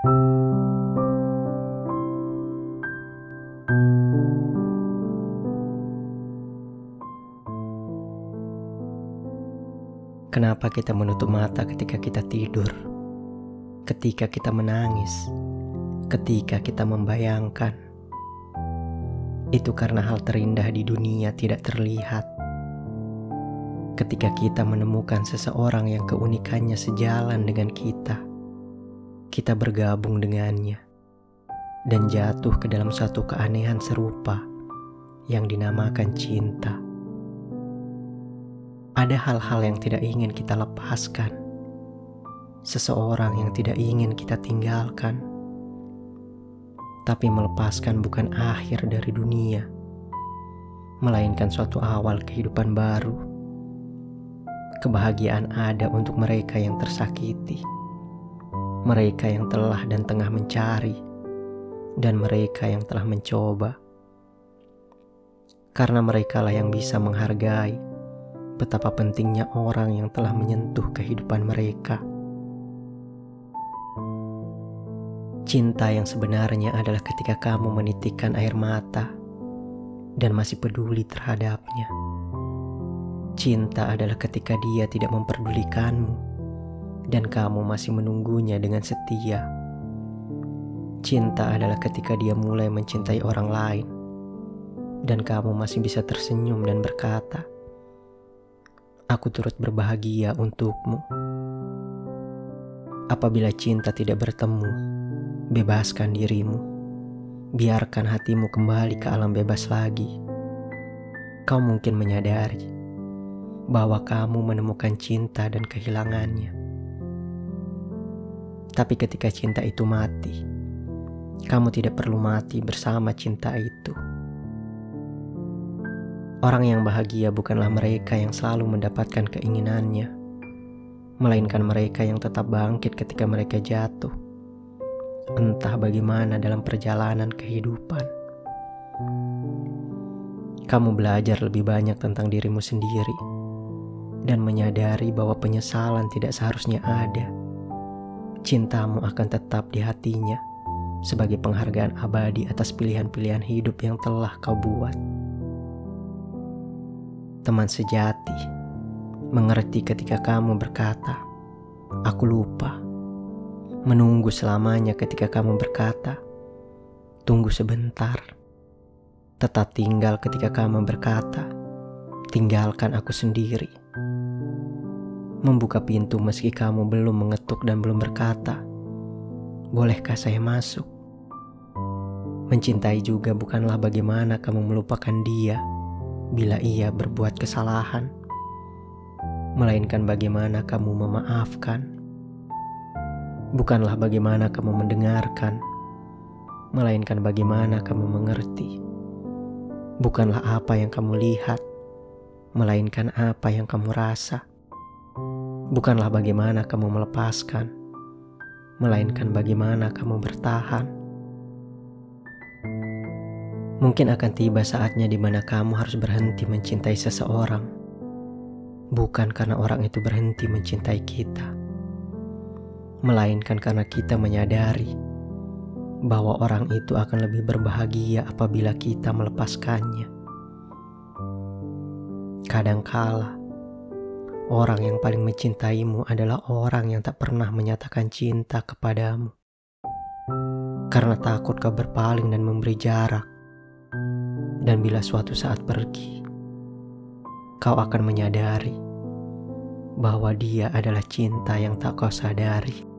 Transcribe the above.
Kenapa kita menutup mata ketika kita tidur? Ketika kita menangis, ketika kita membayangkan, itu karena hal terindah di dunia tidak terlihat. Ketika kita menemukan seseorang yang keunikannya sejalan dengan kita, kita bergabung dengannya dan jatuh ke dalam satu keanehan serupa yang dinamakan cinta. Ada hal-hal yang tidak ingin kita lepaskan, seseorang yang tidak ingin kita tinggalkan, tapi melepaskan bukan akhir dari dunia, melainkan suatu awal kehidupan baru. Kebahagiaan ada untuk mereka yang tersakiti, mereka yang telah dan tengah mencari, dan mereka yang telah mencoba, karena merekalah yang bisa menghargai betapa pentingnya orang yang telah menyentuh kehidupan mereka. Cinta yang sebenarnya adalah ketika kamu menitikkan air mata dan masih peduli terhadapnya. Cinta adalah ketika dia tidak memperdulikanmu dan kamu masih menunggunya dengan setia. Cinta adalah ketika dia mulai mencintai orang lain dan kamu masih bisa tersenyum dan berkata, aku turut berbahagia untukmu. Apabila cinta tidak bertemu, bebaskan dirimu. Biarkan hatimu kembali ke alam bebas lagi. Kau mungkin menyadari bahwa kamu menemukan cinta dan kehilangannya. Tapi ketika cinta itu mati, kamu tidak perlu mati bersama cinta itu. Orang yang bahagia bukanlah mereka yang selalu mendapatkan keinginannya, melainkan mereka yang tetap bangkit ketika mereka jatuh. Entah bagaimana dalam perjalanan kehidupan, kamu belajar lebih banyak tentang dirimu sendiri dan menyadari bahwa penyesalan tidak seharusnya ada. Cintamu akan tetap di hatinya sebagai penghargaan abadi atas pilihan-pilihan hidup yang telah kau buat teman sejati, mengerti ketika kamu berkata, "Aku lupa." Menunggu selamanya ketika kamu berkata, "Tunggu sebentar." Tetap tinggal ketika kamu berkata, "Tinggalkan aku sendiri." Membuka pintu meski kamu belum mengetuk dan belum berkata, "Bolehkah saya masuk?" Mencintai juga bukanlah bagaimana kamu melupakan dia bila ia berbuat kesalahan, melainkan bagaimana kamu memaafkan. Bukanlah bagaimana kamu mendengarkan, melainkan bagaimana kamu mengerti. Bukanlah apa yang kamu lihat, melainkan apa yang kamu rasa. Bukanlah bagaimana kamu melepaskan, melainkan bagaimana kamu bertahan. Mungkin akan tiba saatnya di mana kamu harus berhenti mencintai seseorang, bukan karena orang itu berhenti mencintai kita, melainkan karena kita menyadari bahwa orang itu akan lebih berbahagia apabila kita melepaskannya. Kadangkala, orang yang paling mencintaimu adalah orang yang tak pernah menyatakan cinta kepadamu karena takut kau berpaling dan memberi jarak dan bila suatu saat pergi, kau akan menyadari bahwa dia adalah cinta yang tak kau sadari.